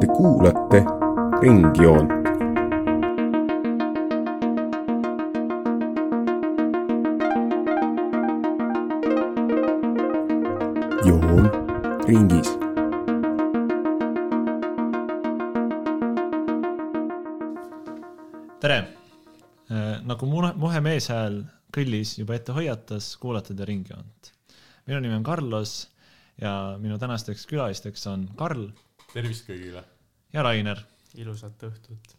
Te kuulate Ringjoont. joon ringis tere! nagu Muhe, meeshääl grillis juba ette hoiatas, kuulate te Ringjoont. minu nimi on Carlos ja minu tänasteks külalisteks on Karl tervist kõigile! ja Rainer. ilusat õhtut!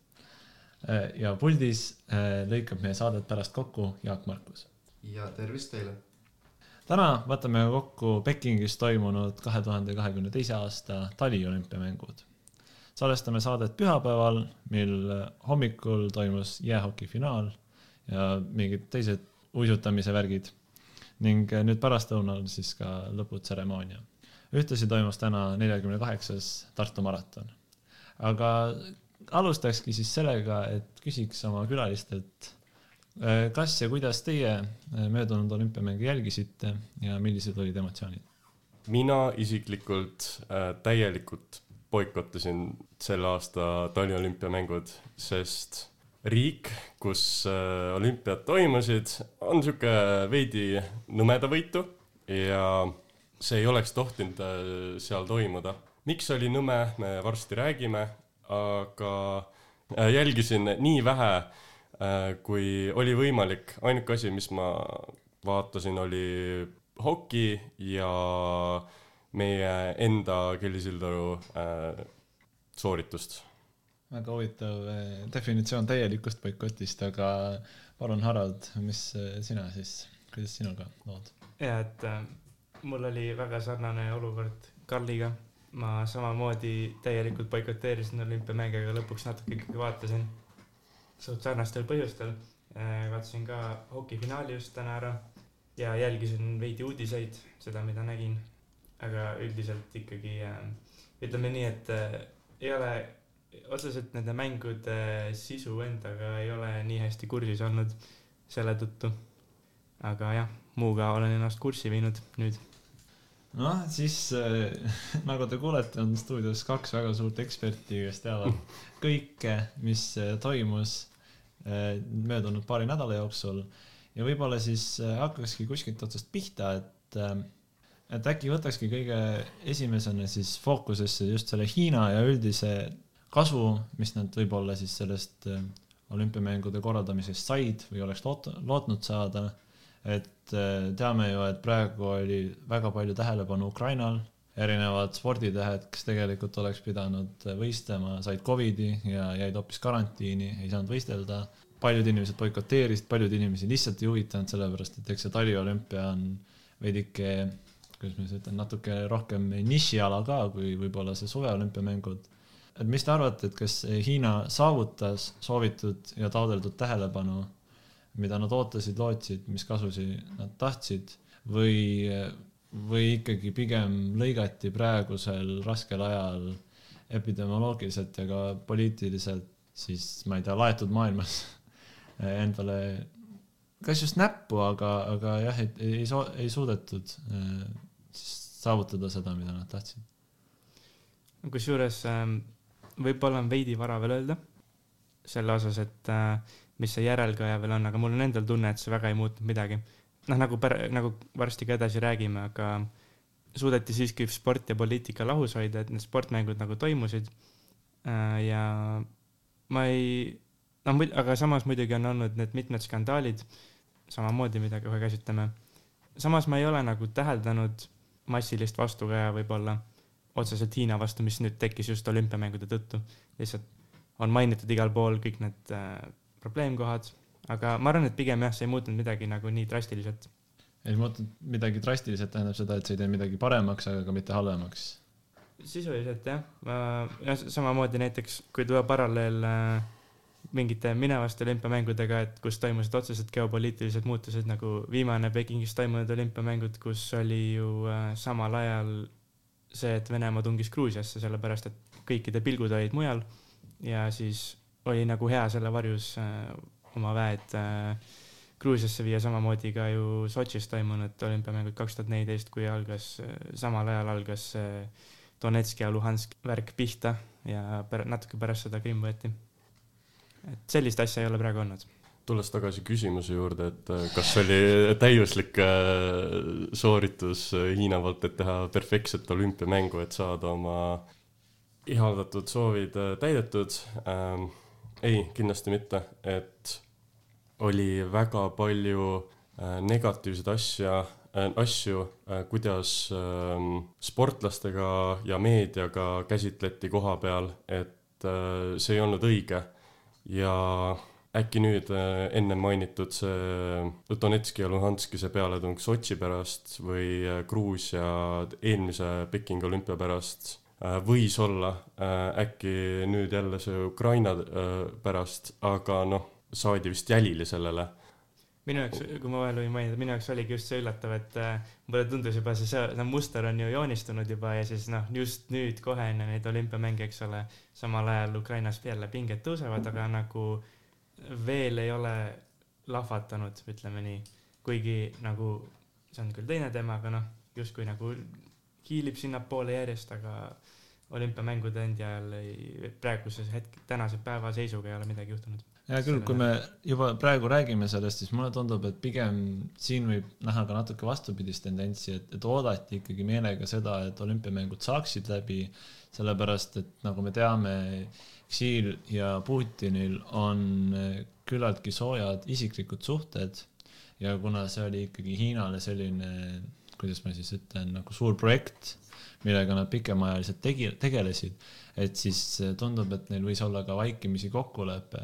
ja puldis äh, lõikab meie saadet pärast kokku Jaak Markus. ja tervist teile! täna võtame kokku Pekingis toimunud kahe tuhande kahekümne teise aasta taliolümpiamängud. salvestame saadet pühapäeval, mil hommikul toimus jäähoki finaal ja mingid teised uisutamise värgid ning nüüd pärastlõunal siis ka lõputseremoonia. ühtlasi toimus täna neljakümne kaheksas Tartu maraton. aga alustakski siis sellega, et küsiks oma külalistelt Äh, kas ja kuidas teie äh, möödunud olümpiamänge jälgisite ja millised olid emotsioonid? mina isiklikult äh, täielikult boikottasin selle aasta taliolümpiamängud, sest riik, kus äh, olümpiad toimusid, on sihuke veidi nõmedavõitu ja see ei oleks tohtinud äh, seal toimuda. miks oli nõme, me varsti räägime, aga äh, jälgisin nii vähe äh, Äh, kui oli võimalik, ainuke asi, mis ma vaatasin, oli hoki ja meie enda Kelly Sildaru sooritust. Väga huvitav äh, definitsioon täielikust boikotist, aga palun, Harald, mis äh, sina siis, kuidas sinuga lood? ja, et äh, mul oli väga sarnane olukord Karliga. ma samamoodi täielikult boikoteerisin olümpiamänge, aga lõpuks natuke ikkagi vaatasin suht sarnastel põhjustel. Vaatasin ka hokifinaali just täna ära ja jälgisin veidi uudiseid, seda, mida nägin. aga üldiselt ikkagi ütleme nii, et ei ole otseselt nende mängude sisu endaga ei ole nii hästi kursis olnud selle tõttu. aga jah, muuga olen ennast kurssi viinud nüüd noh, siis äh, nagu te kuulete, on stuudios kaks väga suurt eksperti, kes teavad kõike, mis toimus Äh, möödunud paari nädala jooksul ja võib-olla siis äh, hakkakski kuskilt otsast pihta, et äh, et äkki võtakski kõige esimesena siis fookusesse just selle Hiina ja üldise kasu, mis nad võib-olla siis sellest olümpiamängude korraldamisest said või oleks loot-, lootnud saada. et teame ju, et praegu oli väga palju tähelepanu Ukrainal erinevad sporditähed, kes tegelikult oleks pidanud võistlema, said Covidi ja jäid hoopis karantiini, ei saanud võistelda. paljud inimesed boikoteerisid, paljud inimesi lihtsalt ei huvitanud, sellepärast et eks see taliolümpia on veidike, kuidas ma siis ütlen, natuke rohkem nišiala ka, kui võib-olla see suveolümpiamängud. Et mis te arvate, et kas Hiina saavutas soovitud ja taodeldud tähelepanu, mida nad ootasid, lootsid, mis kasusid nad tahtsid või või ikkagi pigem lõigati praegusel raskel ajal epidemioloogiliselt ja ka poliitiliselt siis ma ei tea, laetud maailmas endale kas just näppu, aga, aga jah, et ei, ei, ei suudetud äh, siis saavutada seda, mida nad tahtsid. kusjuures ähm, võib-olla on veidi vara veel öelda selle osas, et äh, mis see järelkaja veel on, aga mul on endal tunne, et see väga ei muutnud midagi noh, nagu pär-, nagu varsti ka edasi räägime, aga suudeti siiski sport ja poliitika lahus hoida, et need sportmängud nagu toimusid. Äh, ja ma ei, noh aga samas muidugi on olnud need mitmed skandaalid, samamoodi, mida kohe käsitleme. samas ma ei ole nagu täheldanud massilist vastukaja võib-olla otseselt Hiina vastu, mis nüüd tekkis just olümpiamängude tõttu. lihtsalt on mainitud igal pool kõik need äh, probleemkohad aga ma arvan, et pigem jah, see ei muutnud midagi nagu nii drastiliselt. ei muutnud midagi drastiliselt, tähendab seda, et see ei tee midagi paremaks, aga ka mitte halvemaks. sisuliselt jah, ja samamoodi näiteks, kui tuua paralleel äh, mingite minevaste olümpiamängudega, et kus toimusid otsesed geopoliitilised muutused, nagu viimane Pekingis toimunud olümpiamängud, kus oli ju äh, samal ajal see, et Venemaa tungis Gruusiasse, sellepärast et kõikide pilgud olid mujal ja siis oli nagu hea selle varjus äh, oma väed äh, Gruusiasse viia samamoodi ka ju Sotšis toimunud olümpiamängud kaks tuhat neliteist, kui algas, samal ajal algas Donetski ja Luhansk värk pihta ja pär-, natuke pärast seda Krimm võeti. et sellist asja ei ole praegu olnud tulles tagasi küsimuse juurde, et äh, kas oli täiuslik äh, sooritus äh, Hiina poolt, et teha perfektset olümpiamängu, et saada oma ihaldatud soovid täidetud ähm,? ei, kindlasti mitte, et oli väga palju negatiivseid asja asju kuidas äh, sportlastega ja meediaga käsitleti koha peal, et see ei olnud õige ja äkki nüüd äh, enne mainitud see Donetski ja Luhanski see pealetung Sotši pärast või äh, Gruusia eelmise Pekingi olümpia pärast äh, võis olla äkki nüüd jälle see Ukraina pärast, aga noh, saadi vist jälile sellele. Minu jaoks, kui ma vahel võin mainida, minu jaoks oligi just see üllatav, et mulle tundus juba see, see muster on ju joonistunud juba ja siis noh, just nüüd kohe enne neid olümpiamänge, eks ole, samal ajal Ukrainas jälle pinged tõusevad, aga nagu veel ei ole lahvatanud, ütleme nii. kuigi nagu see on küll teine teema, aga noh, justkui nagu hiilib sinnapoole järjest, aga olümpiamängude endi ajal ei, praeguses hetk, tänase päeva seisuga ei ole midagi juhtunud. Hea küll, kui me juba praegu räägime sellest, siis mulle tundub, et pigem siin võib näha ka natuke vastupidist tendentsi, et, et oodati ikkagi meelega seda, et olümpiamängud saaksid läbi, sellepärast et nagu me teame, Xi'l ja Putinil on küllaltki soojad isiklikud suhted ja kuna see oli ikkagi Hiinale selline, kuidas ma siis ütlen, nagu suur projekt, millega nad pikemaajaliselt tegi, tegelesid, et siis tundub, et neil võis olla ka vaikimisi kokkulepe,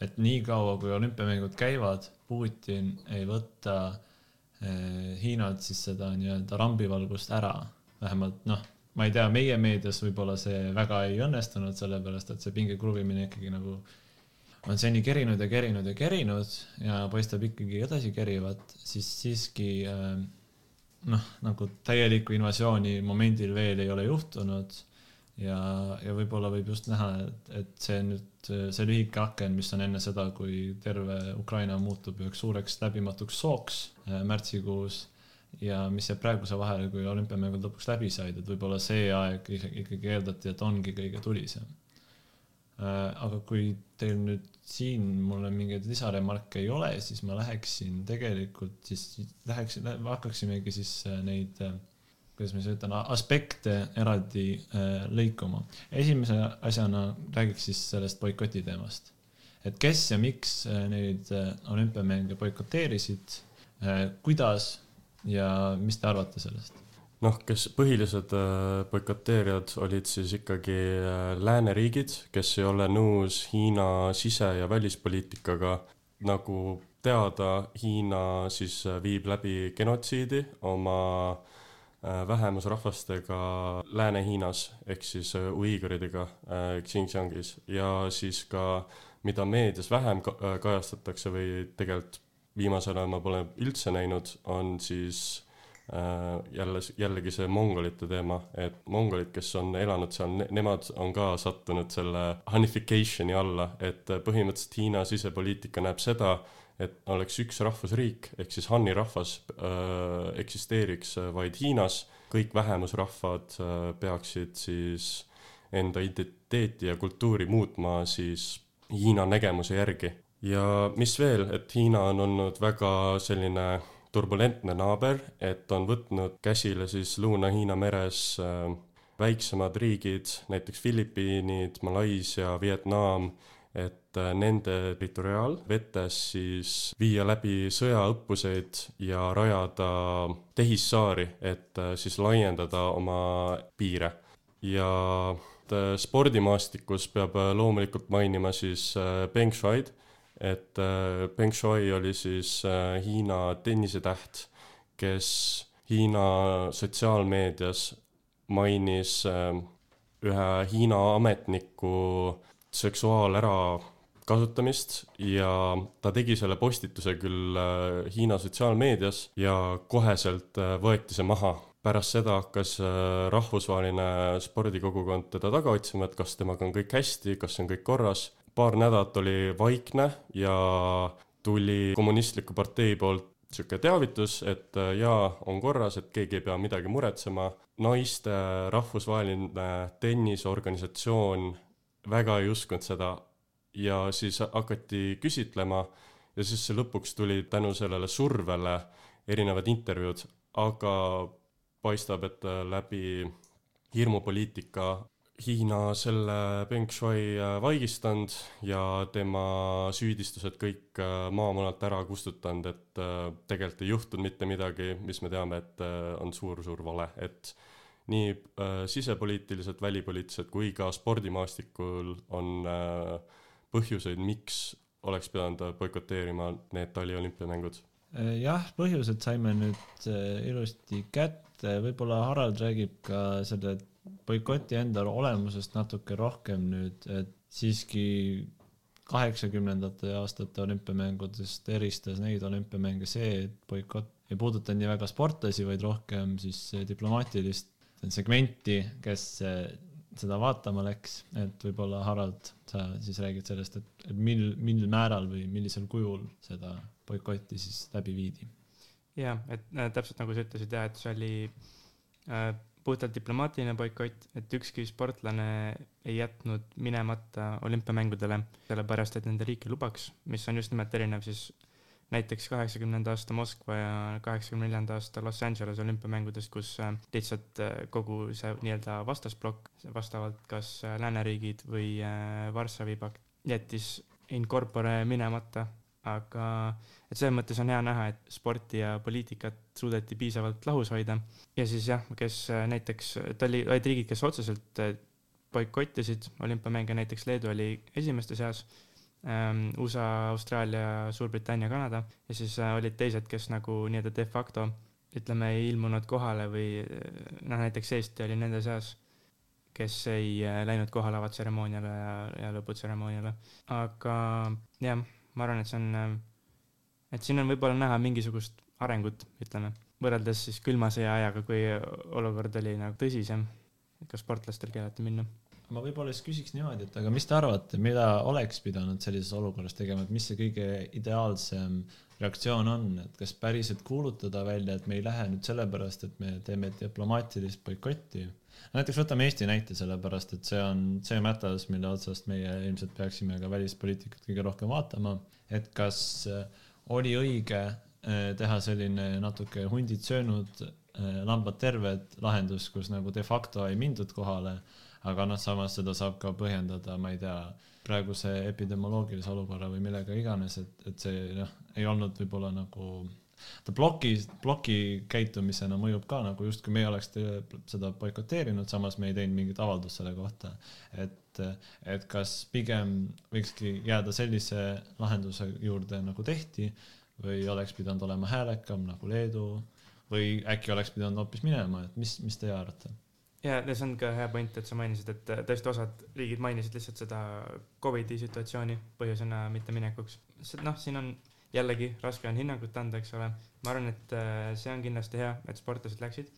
et niikaua kui olümpiamängud käivad, Putin ei võta eh, Hiinalt siis seda nii-öelda rambivalgust ära, vähemalt noh ma ei tea, meie meedias võib-olla see väga ei õnnestunud, sellepärast et see pinge kruvimine ikkagi nagu on seni kerinud ja kerinud ja kerinud ja paistab ikkagi edasi kerivat, siis siiski äh, noh, nagu täielikku invasiooni momendil veel ei ole juhtunud ja, ja võib-olla võib just näha, et, et see nüüd, see lühike aken, mis on enne seda, kui terve Ukraina muutub üheks suureks läbimatuks sooks äh, märtsikuus ja mis jääb praeguse vahele, kui olümpiamängud lõpuks läbi said, et võib-olla see aeg ikkagi eeldati, et ongi kõige tulisem. Äh, aga kui teil nüüd siin mulle mingeid lisaremarke ei ole, siis ma läheksin tegelikult siis, läheksin, hakkaksimegi siis äh, neid, äh, kuidas ma siis ütlen, aspekte eraldi lõikuma. esimese asjana räägiks siis sellest boikoti teemast. et kes ja miks neid olümpiamänge boikoteerisid, kuidas ja mis te arvate sellest? noh, kes põhilised äh, boikoteerijad olid siis ikkagi äh, lääneriigid, kes ei ole nõus Hiina sise- ja välispoliitikaga. nagu teada, Hiina siis äh, viib läbi genotsiidi oma vähemusrahvastega Lääne-Hiinas ehk siis uiguridega Xinjiangis. Ja siis ka, mida meedias vähem kajastatakse või tegelikult viimasel ajal ma pole üldse näinud, on siis äh, jälle, jällegi see mongolite teema, et mongolid, kes on elanud seal ne, nemad on ka sattunud selle hanification'i alla, et põhimõtteliselt Hiina sisepoliitika näeb seda, et oleks üks rahvusriik, ehk siis Hanni rahvas äh, eksisteeriks vaid Hiinas, kõik vähemusrahvad äh, peaksid siis enda identiteeti ja kultuuri muutma siis Hiina nägemuse järgi. Ja mis veel, et Hiina on olnud väga selline turbulentne naaber, et on võtnud käsile siis Lõuna-Hiina meres äh, väiksemad riigid, näiteks Filipiinid, Malaisia, Vietnam, et äh, nende territoriaalvetes siis viia läbi sõjaõppuseid ja rajada tehissaari, et äh, siis laiendada oma piire. ja spordimaastikus peab loomulikult mainima siis Peng Shuaid et äh, Peng Shuai oli siis äh, Hiina tennisetäht, kes Hiina sotsiaalmeedias mainis äh, ühe Hiina ametniku seksuaal-ära kasutamist ja ta tegi selle postituse küll Hiina sotsiaalmeedias ja koheselt võeti see maha. pärast seda hakkas rahvusvaheline spordikogukond teda taga otsima, et kas temaga on kõik hästi, kas on kõik korras paar nädalat oli vaikne ja tuli kommunistliku partei poolt sihuke teavitus, et äh, jaa, on korras, et keegi ei pea midagi muretsema. naiste rahvusvaheline tenniseorganisatsioon väga ei uskunud seda. Ja siis hakati küsitlema ja siis see lõpuks tuli tänu sellele survele erinevad intervjuud, aga paistab, et läbi hirmupoliitika Hiina selle Peng Shuai äh, vaigistanud ja tema süüdistused kõik äh, maamunalt ära kustutanud, et äh, tegelikult ei juhtunud mitte midagi, mis me teame, et on suur-suur vale, et nii sisepoliitiliselt, välipoliitiliselt kui ka spordimaastikul on põhjuseid, miks oleks pidanud boikoteerima need taliolümpiamängud. jah, põhjused saime nüüd ilusti kätte, võib-olla Harald räägib ka selle boikoti enda olemusest natuke rohkem nüüd, et siiski kaheksakümnendate aastate olümpiamängudest eristas neid olümpiamänge see, et boikott ei puudutanud nii väga sportlasi, vaid rohkem siis diplomaatilist segmenti, kes seda vaatama läks, et võib-olla Harald, sa siis räägid sellest, et, mil, mil määral või millisel kujul seda boikotti siis läbi viidi? jah, et äh, täpselt nagu sa ütlesid ja et see oli äh, puhtalt diplomaatiline boikott, et ükski sportlane ei jätnud minemata olümpiamängudele, sellepärast et nende riik ei lubaks, mis on just nimelt erinev siis näiteks kaheksakümnenda aasta Moskva ja kaheksakümne neljanda aasta Los Angeles olümpiamängudest, kus äh, lihtsalt äh, kogu see nii-öelda vastasplokk, vastavalt kas äh, lääneriigid või Varssavi pakt, jättis in corpore minemata aga et selles mõttes on hea näha, et sporti ja poliitikat suudeti piisavalt lahus hoida. ja siis jah, kes näiteks, ta oli, olid riigid, kes otseselt boikottisid olümpiamänge, näiteks Leedu oli esimeste seas USA, Austraalia, Suurbritannia, Kanada ja siis äh, olid teised, kes nagu nii-öelda de facto ütleme, ei ilmunud kohale või noh, näiteks Eesti oli nende seas, kes ei läinud kohale avatseremooniale ja, ja lõputseremooniale. aga jah ma arvan, et see on, äh, et siin on võib-olla näha mingisugust arengut, ütleme, võrreldes siis külma sõja ajaga, kui olukord oli nagu tõsisem, ka sportlastel keelati minna ma võib-olla siis küsiks niimoodi, et aga mis te arvate, mida oleks pidanud sellises olukorras tegema, et mis see kõige ideaalsem reaktsioon on, et kas päriselt kuulutada välja, et me ei lähe nüüd sellepärast, et me teeme diplomaatilist boikotti? Näiteks võtame Eesti näite, sellepärast et see on see mätas, mille otsast meie ilmselt peaksime ka välispoliitikat kõige rohkem vaatama, et kas äh, oli õige äh, teha selline natuke hundid söönud, äh, lambad terved lahendus, kus nagu de facto ei mindud kohale, aga noh, samas seda saab ka põhjendada, ma ei tea, praeguse epidemioloogilise olukorra või millega iganes, et, et see noh, ei olnud võib-olla nagu ta ploki, ploki käitumisena mõjub ka nagu justkui meie oleks seda boikoteerinud, samas me ei teinud mingit avaldust selle kohta. et, et kas pigem võikski jääda sellise lahenduse juurde, nagu tehti, või oleks pidanud olema häälekam nagu Leedu või äkki oleks pidanud hoopis minema, et mis, mis teie arvate? Ja see on ka hea point, et sa mainisid, et tõesti osad riigid mainisid lihtsalt seda Covidi situatsiooni põhjusena mitteminekuks. noh, siin on jällegi raske on hinnangut anda, eks ole. ma arvan, et äh, see on kindlasti hea, et sportlased läksid.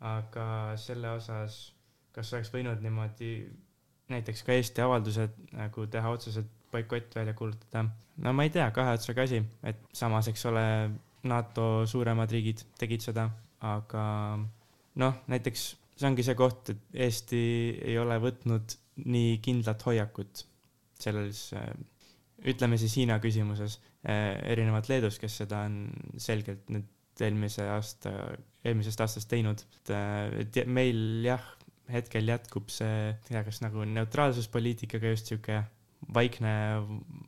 aga selle osas, kas oleks võinud niimoodi näiteks ka Eesti avaldused nagu teha otseselt boikott välja kuulutada? no ma ei tea, kahe otsaga asi, et samas, eks ole, NATO suuremad riigid tegid seda, aga noh, näiteks see ongi see koht, et Eesti ei ole võtnud nii kindlat hoiakut selles, äh, ütleme siis Hiina küsimuses, Äh, erinevalt Leedust, kes seda on selgelt nüüd eelmise aasta, eelmisest aastast teinud. et, äh, meil jah, hetkel jätkub see, ei tea, kas nagu neutraalsuspoliitikaga just sihuke vaikne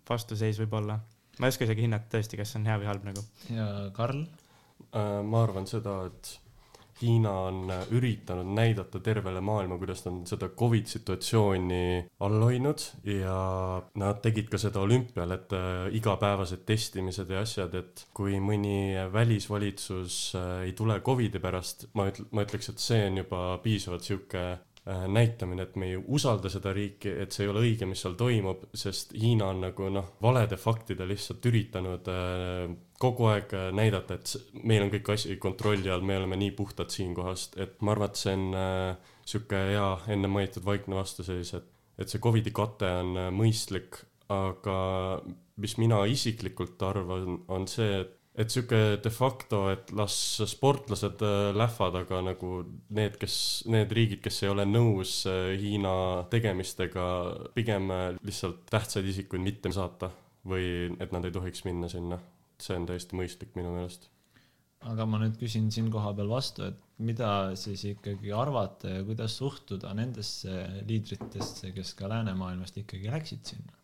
vastuseis võib-olla. ma ei oska isegi hinnata tõesti, kas see on hea või halb nagu. ja Karl? Ma arvan seda, et Hiina on üritanud näidata tervele maailma, kuidas on seda Covid situatsiooni all hoidnud ja nad tegid ka seda olümpial, et äh, igapäevased testimised ja asjad, et kui mõni välisvalitsus äh, ei tule Covidi pärast, ma ütle, ma ütleks, et see on juba piisavalt sihuke äh, näitamine, et me ei usalda seda riiki, et see ei ole õige, mis seal toimub, sest Hiina on nagu noh, valede faktide lihtsalt üritanud kogu aeg äh, näidata, et meil on kõik asi kontrolli all, me oleme nii puhtad siinkohast, et ma arvan, et see on äh, sihuke hea enne mainitud vaikne vastuseis, et, et see Covidi kate on äh, mõistlik, aga mis mina isiklikult arvan, on see, et et sihuke de facto, et las sportlased äh, lähevad, aga nagu need, kes, need riigid, kes ei ole nõus äh, Hiina tegemistega, pigem lihtsalt tähtsaid isikuid mitte saata või et nad ei tohiks minna sinna. See on täiesti mõistlik minu meelest. aga ma nüüd küsin siin kohapeal vastu, et mida siis ikkagi arvate ja kuidas suhtuda nendesse liidritesse, kes ka läänemaailmast ikkagi läksid sinna?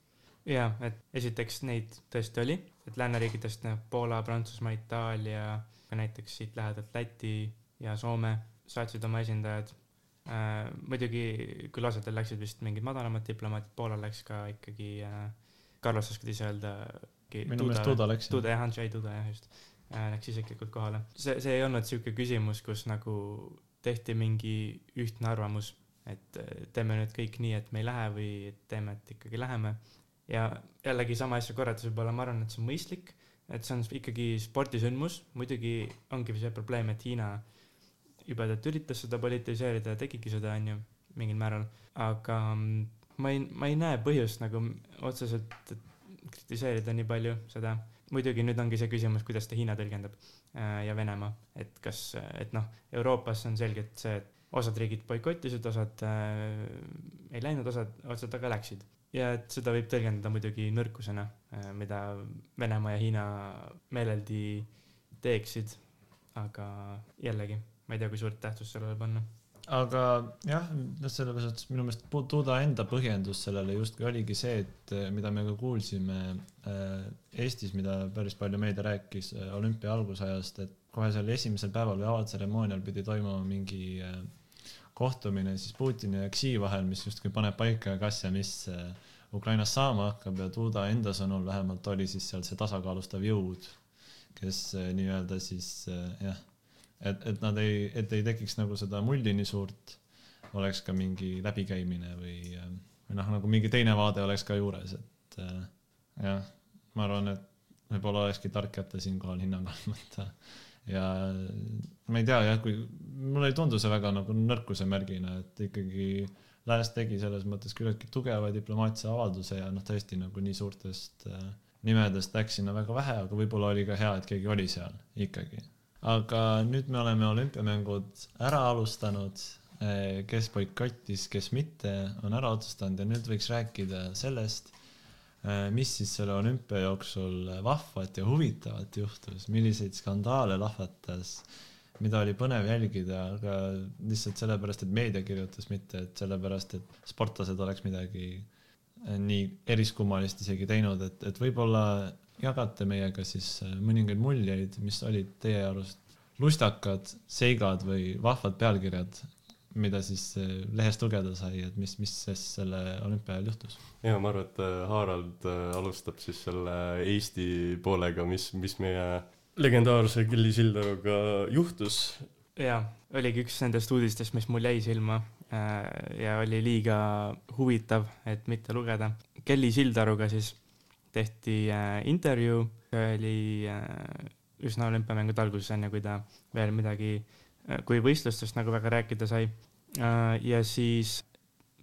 jaa, et esiteks neid tõesti oli, et lääneriikidest noh, Poola, Prantsusmaa, Itaalia, ka näiteks siit lähedalt Läti ja Soome saatsid oma esindajad äh,. muidugi küll osadel läksid vist mingid madalamad diplomaadid, Poolal läks ka ikkagi äh,, Carlos oskad ise öelda? Minu meelest Duda läks. Duda jah, Andrzej Duda jah, just äh,. Läks isiklikult kohale. see, see ei olnud sihuke küsimus, kus nagu tehti mingi ühtne arvamus, et äh, teeme nüüd kõik nii, et me ei lähe või et teeme, et ikkagi läheme. ja jällegi sama asja korrates võib-olla ma arvan, et see on mõistlik, et see on ikkagi spordisündmus, muidugi ongi see probleem, et Hiina jubedalt üritas seda politiseerida ja tegigi seda, onju, mingil määral, aga mm, ma ei, ma ei näe põhjust nagu otseselt kritiseerida nii palju seda. muidugi nüüd ongi see küsimus, kuidas ta Hiina tõlgendab äh, ja Venemaa, et kas, et noh, Euroopas on selgelt see, et osad riigid boikotisid, osad äh, ei läinud, osad, osad aga läksid. ja et seda võib tõlgendada muidugi nõrkusena äh,, mida Venemaa ja Hiina meeleldi teeksid. aga jällegi, ma ei tea, kui suurt tähtsust sellele panna. Aga jah, noh, selles mõttes minu meelest Duda enda põhjendus sellele justkui oligi see, et eh, mida me ka kuulsime äh, Eestis, mida päris palju meedia rääkis äh, olümpia algusajast, et kohe seal esimesel päeval või avatseremoonial pidi toimuma mingi kohtumine siis Putini ja Xi vahel, mis justkui paneb paika, kas ja mis Ukrainas saama hakkab ja Duda enda sõnul vähemalt oli siis seal see tasakaalustav jõud, kes nii-öelda siis jah, et, et nad ei, et ei tekiks nagu seda mulli nii suurt, oleks ka mingi läbikäimine või, või noh, nagu mingi teine vaade oleks ka juures, et äh, jah, ma arvan, et võib-olla olekski tark jätta siinkohal hinnang andmata. ja ma ei tea jah, kui mulle ei tundu see väga nagu nõrkuse märgina, et ikkagi Lääs tegi selles mõttes küllaltki tugeva diplomaatilise avalduse ja noh, tõesti nagu nii suurtest äh, nimedest läks sinna väga vähe, aga võib-olla oli ka hea, et keegi oli seal ikkagi. Aga nüüd me oleme olümpiamängud ära alustanud, kes boikottis, kes mitte, on ära otsustanud ja nüüd võiks rääkida sellest, mis siis selle olümpia jooksul vahvat ja huvitavat juhtus, milliseid skandaale lahvatas, mida oli põnev jälgida, aga lihtsalt sellepärast, et meedia kirjutas, mitte et sellepärast, et sportlased oleks midagi eh, nii eriskummalist isegi teinud, et, et võib-olla jagate meiega siis eh, mõningaid muljeid, mis olid teie arust lustakad, seigad või vahvad pealkirjad, mida siis eh, lehest lugeda sai, et mis, mis siis selle olümpia ajal juhtus? ja ma arvan, et äh, Harald äh, alustab siis selle Eesti poolega, mis, mis meie legendaarse Kelly Sildaruga juhtus. jaa, oligi üks nendest uudistest, mis mul jäi silma äh, ja oli liiga huvitav, et mitte lugeda. Kelly Sildaruga siis tehti äh, intervjuu, oli äh, üsna olümpiamängude alguses, enne kui ta veel midagi, kui võistlustest nagu väga rääkida sai. ja siis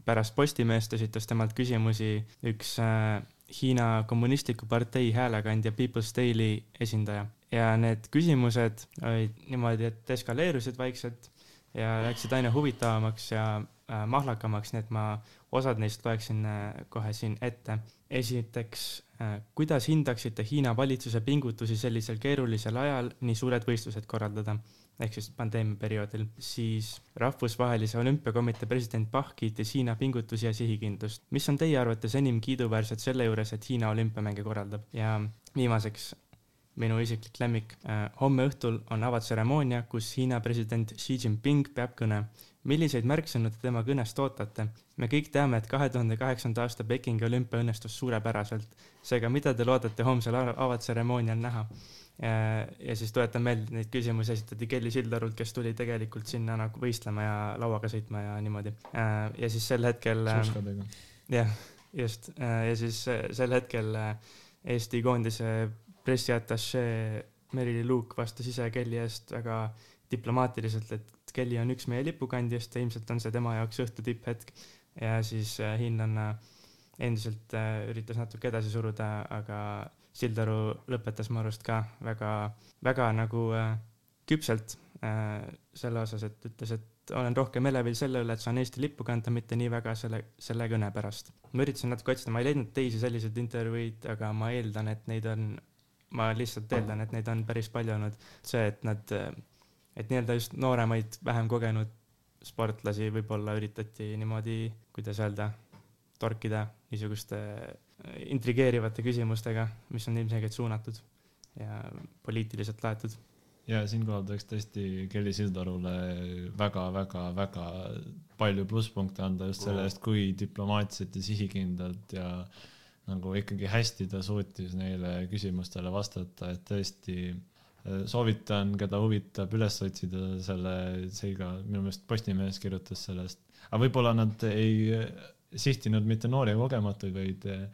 pärast Postimeest esitas temalt küsimusi üks äh, Hiina kommunistliku partei häälekandja People's Daily esindaja ja need küsimused olid niimoodi, et eskaleerusid vaikselt ja läksid aina huvitavamaks ja äh, mahlakamaks, nii et ma osad neist loeksin äh, kohe siin ette. esiteks äh,, kuidas hindaksite Hiina valitsuse pingutusi sellisel keerulisel ajal nii suured võistlused korraldada? ehk siis pandeemia perioodil, siis rahvusvahelise olümpiakomitee president Bach kiitis Hiina pingutusi ja sihikindlust. mis on teie arvates enim kiiduväärset selle juures, et Hiina olümpiamänge korraldab? ja viimaseks minu isiklik lemmik. homme õhtul on avatseremoonia, kus Hiina president Xi Jinping peab kõne. milliseid märksõnu te tema kõnest ootate? me kõik teame, et kahe tuhande kaheksanda aasta Pekingi olümpia õnnestus suurepäraselt. seega, mida te loodate homsel ava- avatseremoonial näha? ja siis tuletan meelde, neid küsimusi esitati Kelly Sildarult, kes tuli tegelikult sinna nagu võistlema ja lauaga sõitma ja niimoodi. ja siis sel hetkel suuskadega. jah, just ja siis äh, sel hetkel äh, Eesti koondise pressiatašee Merili Luuk vastas ise Kelly eest väga diplomaatiliselt, et Kelly on üks meie lipukandjast ja ilmselt on see tema jaoks õhtu tipphetk. ja siis hinnan äh, endiselt äh, üritas natuke edasi suruda, aga Sildaru lõpetas mu arust ka väga, väga nagu äh, küpselt selle osas, et ütles, et olen rohkem elevil selle üle, et saan Eesti lippu kanda, mitte nii väga selle, selle kõne pärast. ma üritasin natuke otsida, ma ei leidnud teisi selliseid intervjuuid, aga ma eeldan, et neid on, ma lihtsalt eeldan, et neid on päris palju olnud. see, et nad, et nii-öelda just nooremaid, vähem kogenud sportlasi võib-olla üritati niimoodi, kuidas öelda, torkida niisuguste äh, intrigeerivate küsimustega, mis on ilmselgelt suunatud ja poliitiliselt laetud. ja siinkohal tahaks tõesti Kelly Sildarule väga-väga-väga palju plusspunkte anda just selle eest, kui diplomaatiliselt ja sihikindlalt ja nagu ikkagi hästi ta suutis neile küsimustele vastata, et tõesti äh, soovitan, keda huvitab üles otsida selle seiga, minu meelest Postimees kirjutas sellest, aga võib-olla nad ei äh, sihtinud mitte noori ja kogematuid, vaid äh,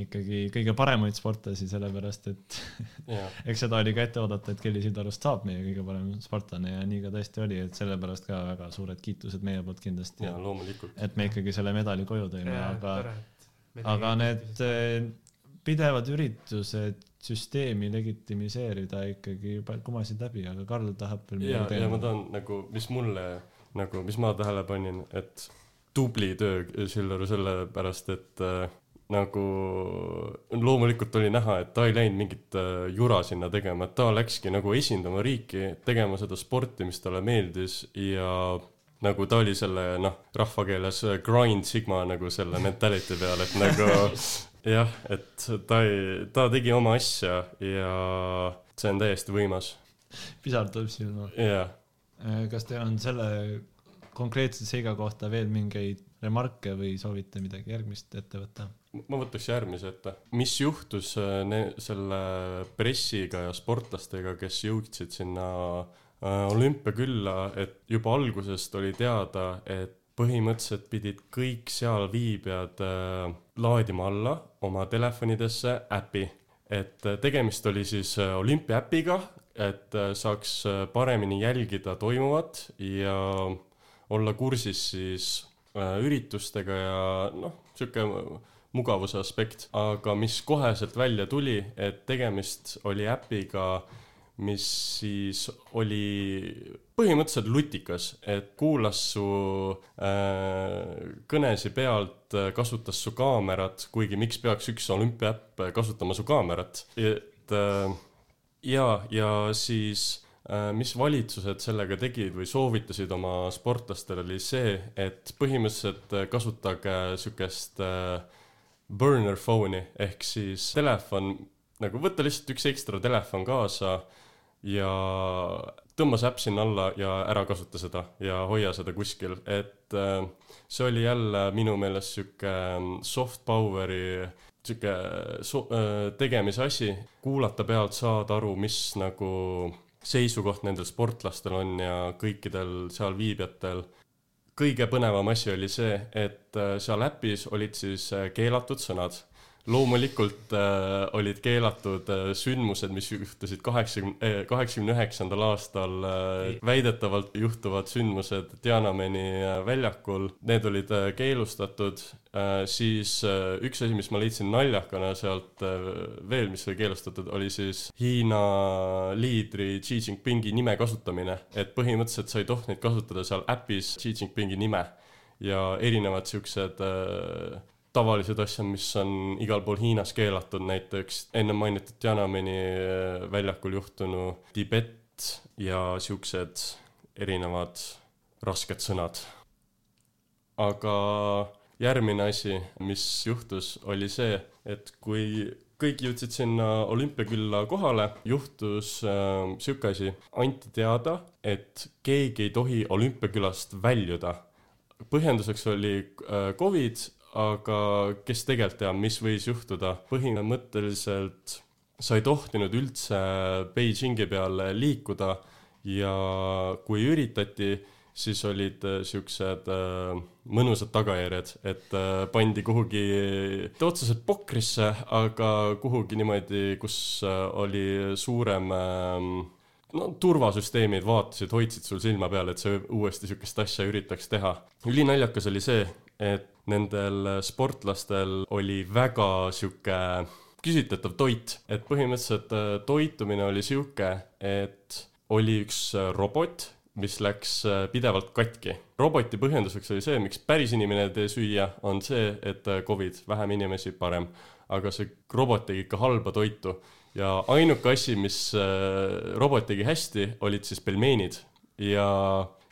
ikkagi kõige paremaid sportlasi, sellepärast et eks seda oli ka ette oodata, et Kelly Sildarust saab meie kõige parem sportlane ja nii ka tõesti oli, et sellepärast ka väga suured kiitused meie poolt kindlasti. Et me ikkagi selle medali koju tõime, aga, aga need eh, pidevad üritused süsteemi legitimiseerida ikkagi kumasid läbi, aga Karl tahab veel midagi ja ma tahan nagu, mis mulle nagu, mis ma tähele panin, et tubli töö Sillaru sellepärast, et äh, nagu loomulikult oli näha, et ta ei läinud mingit äh, jura sinna tegema, et ta läkski nagu esindama riiki, tegema seda sporti, mis talle meeldis ja nagu ta oli selle noh, rahvakeeles äh, grind sigma nagu selle mentality peal, et nagu jah, et ta ei, ta tegi oma asja ja see on täiesti võimas, pisar tuleb silma. jaa kas teil on selle konkreetse seiga kohta veel mingeid remarke või soovite midagi järgmist ette võtta? ma võtaks järgmise ette. mis juhtus äh, ne- selle pressiga ja sportlastega, kes jõudsid sinna äh, olümpiakülla, et juba algusest oli teada, et põhimõtteliselt pidid kõik sealviibijad äh, laadima alla oma telefonidesse äpi. et äh, tegemist oli siis äh, olümpiaäpiga, et äh, saaks äh, paremini jälgida toimuvat ja olla kursis siis äh, üritustega ja noh, sihuke mugavuse aspekt, aga mis koheselt välja tuli, et tegemist oli äpiga, mis siis oli põhimõtteliselt lutikas, et kuulas su äh, kõnesi pealt, kasutas su kaamerat, kuigi miks peaks üks olümpiaäpp kasutama su kaamerat, et äh, ja, ja siis äh, mis valitsused sellega tegid või soovitasid oma sportlastele, oli see, et põhimõtteliselt äh, kasutage sihukest äh, burner phone'i ehk siis telefon, nagu võtta lihtsalt üks ekstra telefon kaasa ja tõmba see äpp sinna alla ja ära kasuta seda ja hoia seda kuskil, et äh, see oli jälle minu meelest sihuke soft power'i sihuke so-, tegemise asi, kuulata pealt, saada aru, mis nagu seisukoht nendel sportlastel on ja kõikidel seal viibijatel. kõige põnevam asi oli see, et äh, seal äpis olid siis äh, keelatud sõnad. Loomulikult äh, olid keelatud äh, sündmused, mis juhtusid kaheksakümne, kaheksakümne üheksandal aastal äh, väidetavalt juhtuvad sündmused Tiananmeni äh, väljakul, need olid äh, keelustatud äh,, siis äh, üks asi, mis ma leidsin naljakana sealt äh, veel, mis oli keelustatud, oli siis Hiina liidri Xi Jinpingi nime kasutamine, et põhimõtteliselt sa ei tohtinud kasutada seal äpis Xi Jinpingi nime ja erinevad siuksed äh, tavalised asjad, mis on igal pool Hiinas keelatud, näiteks enne mainitud Tiananmeni äh, väljakul juhtunu Tibet ja siuksed erinevad rasked sõnad. aga järgmine asi, mis juhtus, oli see, et kui kõik jõudsid sinna olümpiakülla kohale, juhtus äh, sihuke asi, anti teada, et keegi ei tohi olümpiakülast väljuda. põhjenduseks oli äh, Covid, aga kes tegelikult teab, mis võis juhtuda, põhimõtteliselt sa ei tohtinud üldse Beijingi peal liikuda ja kui üritati, siis olid äh, siuksed äh, mõnusad tagajärjed, et äh, pandi kuhugi, mitte otseselt pokrisse, aga kuhugi niimoodi, kus oli suurem äh, no turvasüsteemid vaatasid, hoidsid sul silma peal, et sa uuesti sihukest asja üritaks teha. ülinaljakas oli see, et nendel sportlastel oli väga sihuke küsitletav toit, et põhimõtteliselt äh, toitumine oli sihuke, et oli üks äh, robot, mis läks äh, pidevalt katki. roboti põhjenduseks oli see, miks päris inimene ei tee süüa, on see, et äh, Covid, vähem inimesi, parem. aga see robot tegi ikka halba toitu ja ainuke asi, mis äh, robot tegi hästi, olid siis pelmeenid ja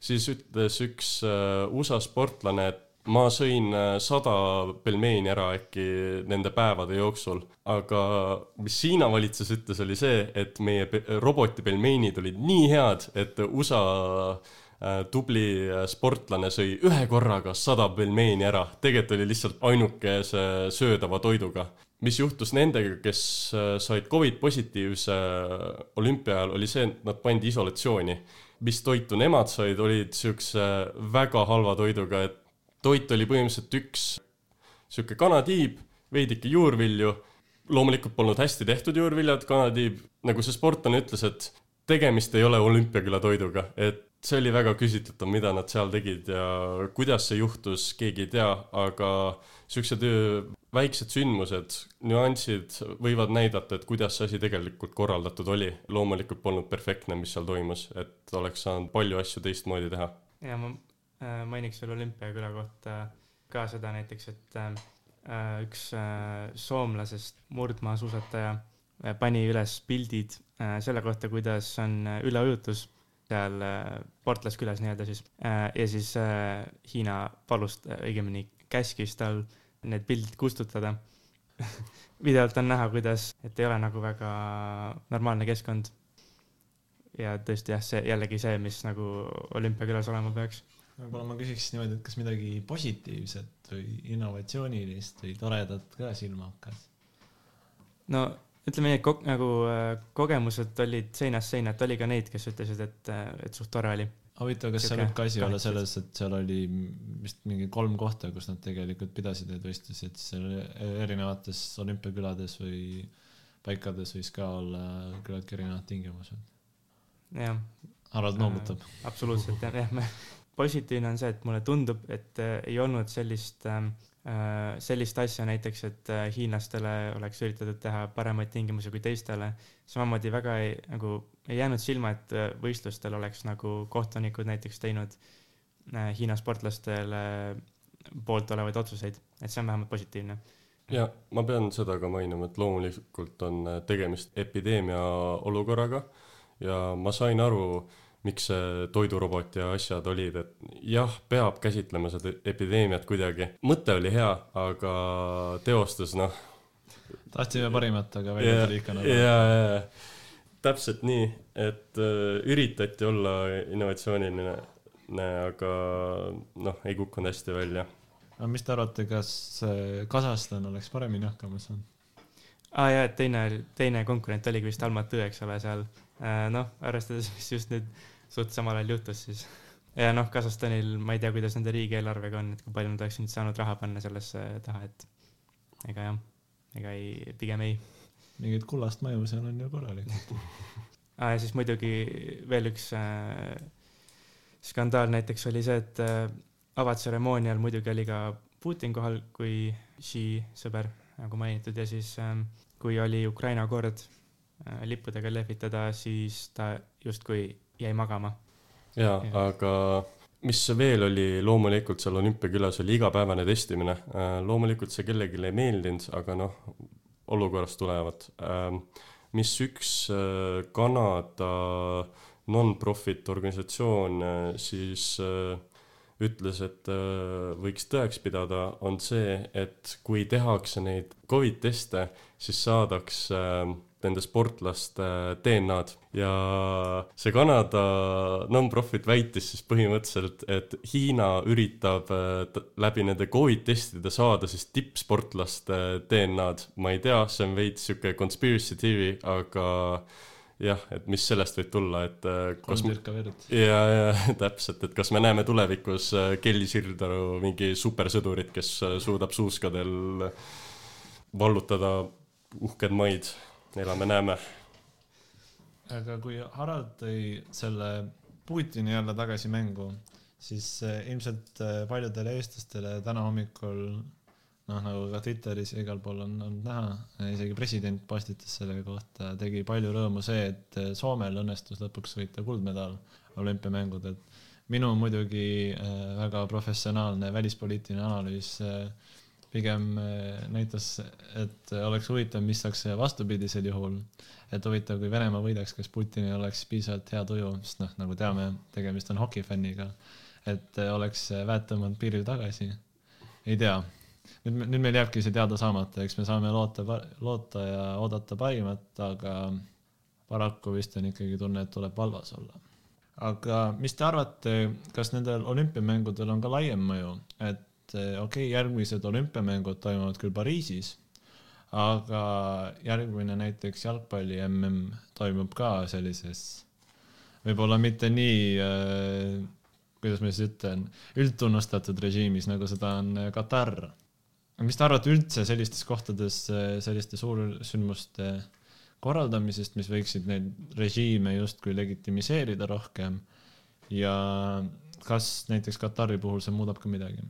siis ütles üks äh, USA sportlane, et ma sõin äh, sada pelmeeni ära äkki nende päevade jooksul, aga mis Hiina valitsus ütles, oli see, et meie roboti pelmeenid olid nii head, et USA äh, tubli äh, sportlane sõi ühe korraga sada pelmeeni ära, tegelikult oli lihtsalt ainukese söödava toiduga. mis juhtus nendega, kes said Covid positiivse olümpia ajal, oli see, et nad pandi isolatsiooni. mis toitu nemad said, olid siukse väga halva toiduga, et toit oli põhimõtteliselt üks sihuke kanatiib, veidike juurvilju, loomulikult polnud hästi tehtud juurviljad, kanatiib, nagu see sportlane ütles, et tegemist ei ole olümpiaküla toiduga, et see oli väga küsitletav, mida nad seal tegid ja kuidas see juhtus, keegi ei tea, aga siuksed öö, väiksed sündmused, nüansid võivad näidata, et kuidas see asi tegelikult korraldatud oli. loomulikult polnud perfektne, mis seal toimus, et oleks saanud palju asju teistmoodi teha. ja ma äh, mainiks veel olümpiaküla kohta ka seda näiteks, et äh, äh, üks äh, soomlasest murdmaasuusataja äh, pani üles pildid äh, selle kohta, kuidas on äh, üleujutus seal äh, sportlaskülas nii-öelda siis äh, ja siis äh, Hiina palus, õigemini käskis tal need pildid kustutada. videolt on näha, kuidas, et ei ole nagu väga normaalne keskkond. ja tõesti jah, see jällegi see, mis nagu olümpiakülas olema peaks. Võib-olla ma küsiks niimoodi, et kas midagi positiivset või innovatsioonilist või toredat ka silma hakkas? no ütleme nii, et kog-, nagu äh, kogemused olid seinast seina, et oli ka neid, kes ütlesid, et, et suht tore oli. huvitav, kas seal võib ka asi olla selles, et seal oli vist mingi kolm kohta, kus nad tegelikult pidasid neid võistlusi, et seal erinevates olümpiakülades või paikades võis ka olla küllaltki erinevad tingimused. jah, Harald Äh, noogutab. absoluutselt jah, jah, positiivne on see, et mulle tundub, et äh, ei olnud sellist ähm, äh, sellist asja näiteks, et äh, hiinlastele oleks üritatud teha paremaid tingimusi kui teistele. samamoodi väga ei, nagu ei jäänud silma, et äh, võistlustel oleks nagu kohtunikud näiteks teinud äh, Hiina sportlastele poolt olevaid otsuseid, et see on vähemalt positiivne. ja ma pean seda ka mainima, et loomulikult on äh, tegemist epideemia olukorraga ja ma sain aru, miks see toidurobot ja asjad olid, et jah, peab käsitlema seda epideemiat kuidagi. mõte oli hea, aga teostus noh, tahtsime parimat, aga välja ja, tuli ikka ja, nagu. ja, ja täpselt nii, et äh, üritati olla innovatsiooniline, aga noh, ei kukkunud hästi välja. aga mis te arvate, kas äh, Kasahstan oleks paremini hakkama saanud? aa ah, jaa, et teine, teine konkurent oligi vist Almatõ, eks ole, seal. noh, arvestades, mis just nüüd suht samal ajal juhtus, siis. ja noh, Kasahstanil ma ei tea, kuidas nende riigieelarvega on, et kui palju nad oleksid nüüd saanud raha panna sellesse taha, et ega jah, ega ei, pigem ei. mingit kullast maju seal on ju korralikult. aa, ja siis muidugi veel üks äh, skandaal näiteks oli see, et äh, avatseremoonial muidugi oli ka Putin kohal kui Xi sõber, nagu mainitud, ja siis ähm, kui oli Ukraina kord äh, lippudega lehvitada, siis ta justkui jäi magama. jaa Jah., aga mis veel oli loomulikult seal olümpiakülas, oli igapäevane testimine. loomulikult see kellelegi ei meeldinud, aga noh, olukorrast tulevad. mis üks äh, Kanada non-profit organisatsioon äh, siis äh, ütles, et äh, võiks tõeks pidada, on see, et kui tehakse neid Covid teste, siis saadaks äh, nende sportlaste DNA-d ja see Kanada non-profit väitis siis põhimõtteliselt, et Hiina üritab läbi nende Covid testide saada siis tippsportlaste DNA-d. ma ei tea, see on veits sihuke conspiracy theory, aga jah, et mis sellest võib tulla, et äh, kas kolm tirka verd. ja, ja täpselt, et kas me näeme tulevikus äh, Kelly Sirdaru mingi supersõdurit, kes äh, suudab suuskadel vallutada uhked maid, elame-näeme. aga kui Harald tõi selle Putini jälle tagasi mängu, siis äh, ilmselt äh, paljudele eestlastele täna hommikul noh, nagu ka Twitteris ja igal pool on olnud näha, isegi president postitas selle kohta, tegi palju rõõmu see, et äh, Soomel õnnestus lõpuks võita kuldmedal olümpiamängudel. minu muidugi väga professionaalne välispoliitiline analüüs pigem äh, näitas, et oleks huvitav, mis saaks vastupidisel juhul. et huvitav, kui Venemaa võidaks, kas Putinil oleks piisavalt hea tuju, sest noh, nagu teame, tegemist on hokifänniga, et äh, oleks väed tõmmanud piiril tagasi. ei tea, nüüd, nüüd meil jääbki see teada saamata, eks me saame loota, loota ja oodata parimat, aga paraku vist on ikkagi tunne, et tuleb valvas olla aga mis te arvate, kas nendel olümpiamängudel on ka laiem mõju, et eh, okei okay,, järgmised olümpiamängud toimuvad küll Pariisis, aga järgmine näiteks jalgpalli mm toimub ka sellises võib-olla mitte nii äh,, kuidas ma siis ütlen, üldtunnustatud režiimis, nagu seda on Katar. mis te arvate üldse sellistes kohtades äh, selliste suursündmuste korraldamisest, mis võiksid neid režiime justkui legitimiseerida rohkem ja kas näiteks Katari puhul see muudab ka midagi?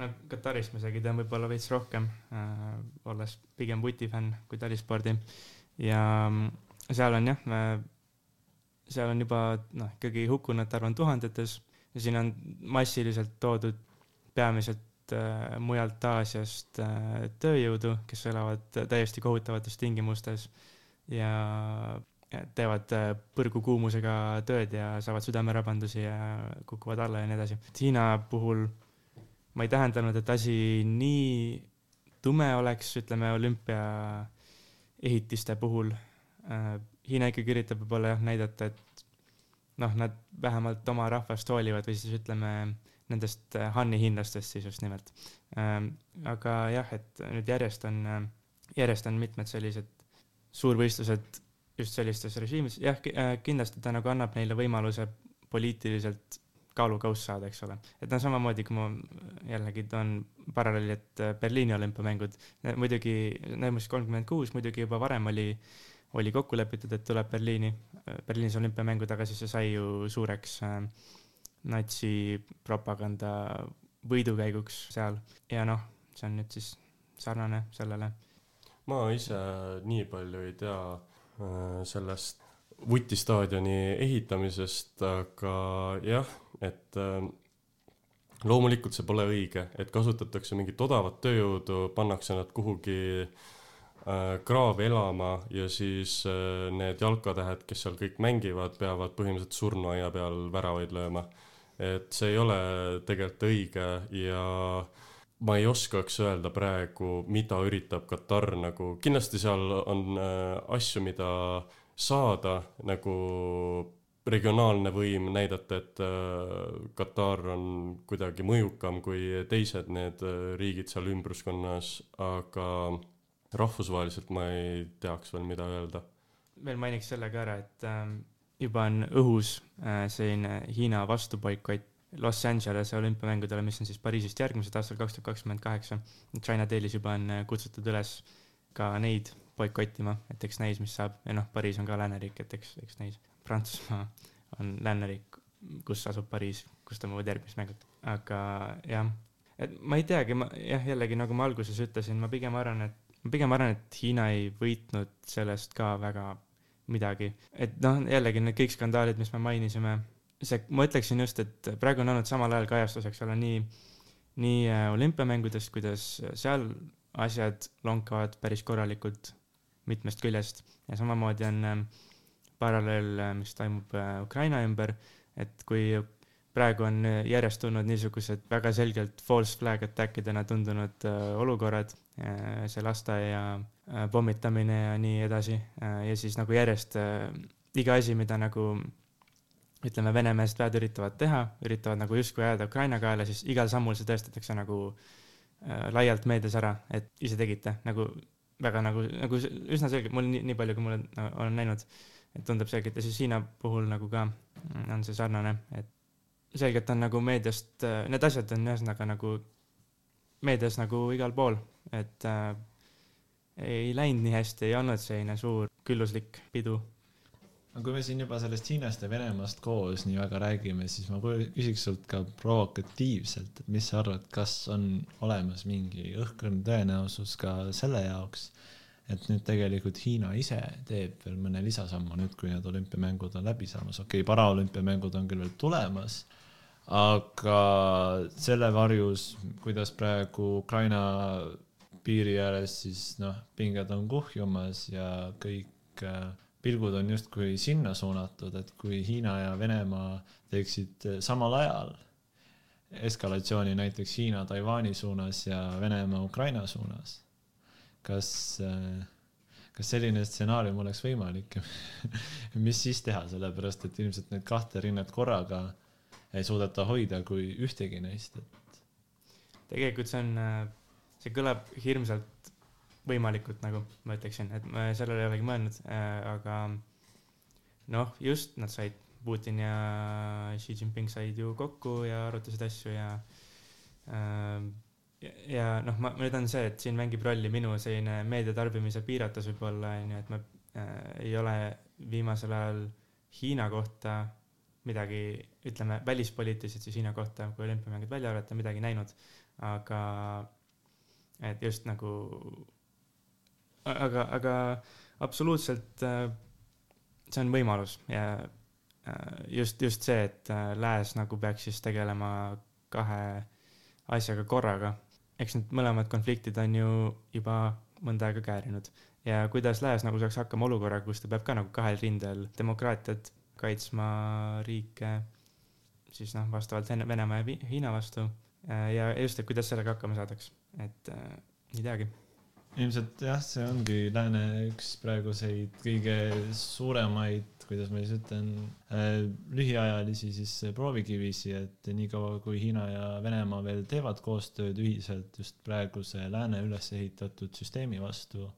No Katarist ma isegi tean võib-olla veits rohkem äh,, olles pigem vutifänn kui talispordi ja mm, seal on jah äh,, seal on juba noh, ikkagi hukkunute arv on tuhandetes ja siin on massiliselt toodud peamiselt äh, mujalt Aasiast äh, tööjõudu, kes elavad täiesti kohutavates tingimustes ja teevad äh, põrgukuumusega tööd ja saavad südamerabandusi ja kukuvad alla ja nii edasi. Hiina puhul ma ei tähendanud, et asi nii tume oleks, ütleme olümpiaehitiste puhul. Hiina ikkagi üritab võib-olla jah näidata, et noh, nad vähemalt oma rahvast hoolivad või siis ütleme nendest äh, Hanni hiinlastest siis just nimelt. aga jah, et nüüd järjest on, järjest on mitmed sellised suurvõistlused just sellistes režiimides, jah, kindlasti ta nagu annab neile võimaluse poliitiliselt kaalukauss saada, eks ole. et noh, samamoodi kui ma jällegi toon paralleeli, et äh, Berliini olümpiamängud, muidugi vist kolmkümmend kuus, muidugi juba varem oli, oli kokku lepitud, et tuleb Berliini, Berliinis olümpiamängud, aga siis see sai ju suureks äh, natsipropaganda võidukäiguks seal ja noh, see on nüüd siis sarnane sellele. ma ise nii palju ei tea äh, sellest vutistaadioni ehitamisest, aga jah, et äh, loomulikult see pole õige, et kasutatakse mingit odavat tööjõudu, pannakse nad kuhugi äh, kraavi elama ja siis äh, need jalkatähed, kes seal kõik mängivad, peavad põhimõtteliselt surnuaia peal väravaid lööma. et see ei ole tegelikult õige ja ma ei oskaks öelda praegu, mida üritab Katar nagu, kindlasti seal on äh, asju, mida saada nagu regionaalne võim näidata, et äh, Katar on kuidagi mõjukam kui teised need äh, riigid seal ümbruskonnas, aga rahvusvaheliselt ma ei teaks veel, mida öelda. veel mainiks selle ka ära, et ähm, juba on õhus äh, selline Hiina vastuboikott Los Angelese olümpiamängudele, mis on siis Pariisist järgmised aastal kaks tuhat kakskümmend kaheksa. China Daily's juba on äh, kutsutud üles ka neid boikottima, et eks näis, mis saab ja noh, Pariis on ka lääneriik, et eks, eks näis. Prantsusmaa on lääneriik, kus asub Pariis, kus toimuvad järgmised mängud, aga jah, et ma ei teagi, ma jah, jällegi nagu ma alguses ütlesin, ma pigem arvan, et ma pigem arvan, et Hiina ei võitnud sellest ka väga midagi, et noh, jällegi need kõik skandaalid, mis me mainisime, see, ma ütleksin just, et praegu on olnud samal ajal kajastus, eks ole, nii, nii äh, olümpiamängudest, kuidas seal asjad lonkavad päris korralikult mitmest küljest. Ja samamoodi on äh, paralleel, mis toimub äh, Ukraina ümber, et kui praegu on äh, järjest tulnud niisugused väga selgelt false flag attack idena tundunud äh, olukorrad, see lasteaia äh, pommitamine ja nii edasi äh, ja siis nagu järjest äh, iga asi, mida nagu ütleme, venemeelsed väed üritavad teha, üritavad nagu justkui ajada Ukraina kaela, siis igal sammul see tõestatakse nagu äh, laialt meedias ära, et ise tegite nagu väga nagu, nagu üsna selgelt, mul nii, nii palju, kui ma olen, olen näinud, et tundub selgelt ja siis Hiina puhul nagu ka on see sarnane, et selgelt on nagu meediast, need asjad on ühesõnaga nagu meedias nagu igal pool, et äh, ei läinud nii hästi, ei olnud selline suur külluslik pidu. aga kui me siin juba sellest Hiinast ja Venemaast koos nii väga räägime, siis ma küsiks sult ka provokatiivselt, et mis sa arvad, kas on olemas mingi õhkõrn tõenäosus ka selle jaoks, et nüüd tegelikult Hiina ise teeb veel mõne lisasammu nüüd, kui need olümpiamängud on läbi saamas, okei okay,, paraolümpiamängud on küll veel tulemas aga selle varjus, kuidas praegu Ukraina piiri ääres siis noh, pinged on kuhjumas ja kõik äh, pilgud on justkui sinna suunatud, et kui Hiina ja Venemaa teeksid äh, samal ajal eskalatsiooni näiteks Hiina Taiwan'i suunas ja Venemaa Ukraina suunas, kas, äh, kas selline stsenaarium oleks võimalik mis siis teha, sellepärast et ilmselt neid kahte rinnet korraga ei suudeta hoida kui ühtegi neist, et. tegelikult see on, äh, see kõlab hirmsalt võimalikult nagu ma ütleksin, et ma sellele ei olegi mõelnud äh,, aga noh, just nad said, Putin ja Xi Jinping said ju kokku ja arutasid asju ja äh, ja noh, ma, nüüd on see, et siin mängib rolli minu selline meediatarbimise piiratus võib-olla onju, et ma äh, ei ole viimasel ajal Hiina kohta midagi, ütleme välispoliitiliselt siis Hiina kohta, kui olümpiamängud välja arvata, midagi näinud, aga et just nagu, aga, aga absoluutselt äh, see on võimalus ja äh, just, just see, et äh, lääs nagu peaks siis tegelema kahe asjaga korraga. Eks need mõlemad konfliktid on ju juba mõnda aega käärinud ja kuidas lääs nagu saaks hakkama olukorraga, kus ta peab ka nagu kahel rindel demokraatiat kaitsma riike siis noh, vastavalt Venemaa ja Hiina vastu. Ja just, et kuidas sellega hakkama saadaks, et äh, ei teagi. ilmselt jah, see ongi lääne üks praeguseid kõige suuremaid, kuidas ma siis ütlen äh,, lühiajalisi siis proovikivisi, et niikaua kui Hiina ja Venemaa veel teevad koostööd ühiselt just praeguse lääne üles ehitatud süsteemi vastu,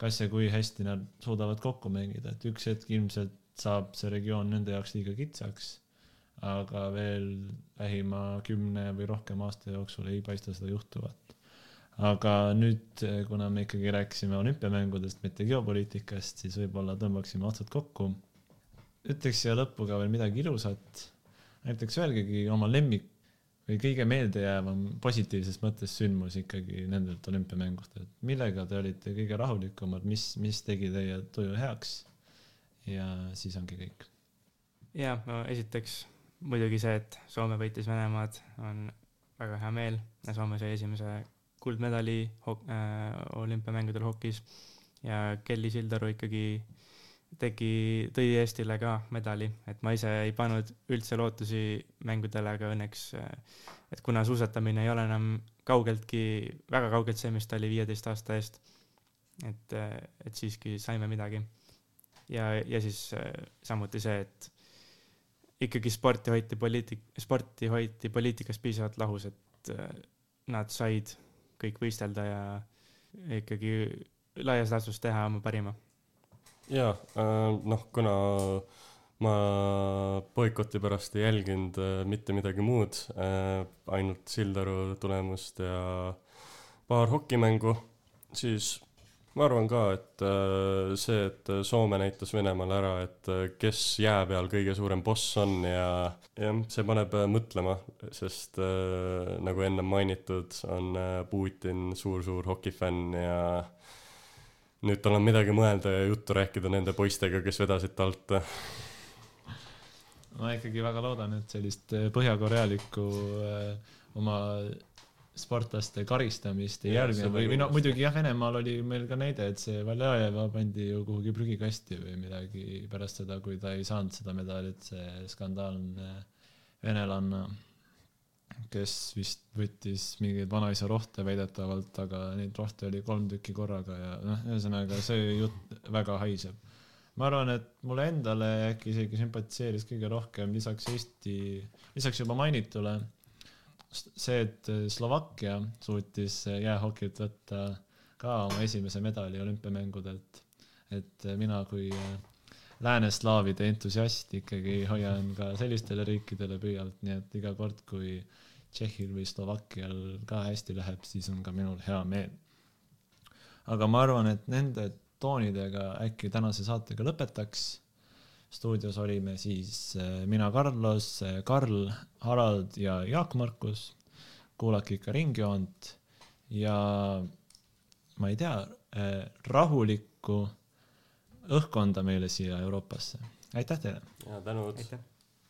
kas ja kui hästi nad suudavad kokku mängida, et üks hetk ilmselt saab see regioon nende jaoks liiga kitsaks, aga veel lähima kümne või rohkem aasta jooksul ei paista seda juhtuvat. Aga nüüd, kuna me ikkagi rääkisime olümpiamängudest, mitte geopoliitikast, siis võib-olla tõmbaksime otsad kokku. ütleks siia lõppu ka veel midagi ilusat. näiteks öelgegi oma lemmik või kõige meeldejäävam positiivses mõttes sündmus ikkagi nendelt olümpiamängudelt, millega te olite kõige rahulikumad, mis, mis tegi teie tuju heaks ja siis ongi kõik. ja no esiteks muidugi see, et Soome võitis Venemaad, on väga hea meel. Soome sai esimese kuldmedali hok- äh,, olümpiamängudel hokis. Ja Kelly Sildaru ikkagi tegi, tõi Eestile ka medali, et ma ise ei pannud üldse lootusi mängudele, aga õnneks, et kuna suusatamine ei ole enam kaugeltki, väga kaugelt see, mis ta oli viieteist aasta eest, et, et siiski saime midagi. Ja, ja siis äh, samuti see, et ikkagi sporti hoiti poliitik-, sporti hoiti poliitikast piisavalt lahus, et äh, nad said kõik võistelda ja ikkagi laias laastus teha oma parima. jaa äh,, noh, kuna ma boikoti pärast ei jälginud äh, mitte midagi muud äh,, ainult Sildaru tulemust ja paar hokimängu, siis ma arvan ka, et äh, see, et Soome näitas Venemaale ära, et äh, kes jää peal kõige suurem boss on ja jah, see paneb äh, mõtlema, sest nagu enne mainitud, on Putin suur-suur hokifänn ja nüüd tal on midagi mõelda ja juttu rääkida nende poistega, kes vedasid ta alt. ma ikkagi väga loodan, et sellist põhjakorealikku oma sportlaste karistamist ei järgne või, või no muidugi jah, Venemaal oli meil ka näide, et see Valjajeva pandi ju kuhugi prügikasti või midagi pärast seda, kui ta ei saanud seda medalit, see skandaalne venelanna, kes vist võttis mingeid vanaisa rohte väidetavalt, aga neid rohte oli kolm tükki korraga ja noh, ühesõnaga see jutt väga haiseb. ma arvan, et mulle endale äkki isegi sümpatiseeris kõige rohkem lisaks Eesti, lisaks juba mainitule see, et äh, Slovakkia suutis äh, jäähokilt võtta ka oma esimese medali olümpiamängudelt, et äh, mina kui lääneslaavide entusiast ikkagi hoian ka sellistele riikidele pöialt, nii et iga kord, kui Tšehhil või Slovakkial ka hästi läheb, siis on ka minul hea meel. aga ma arvan, et nende toonidega äkki tänase saatega lõpetaks stuudios olime siis äh, mina, Carlos, Karl, Harald ja Jaak Markus. kuulake ikka Ringjoont ja ma ei tea, rahulikku õhkkonda meile siia Euroopasse. aitäh teile! ja tänud. aitäh.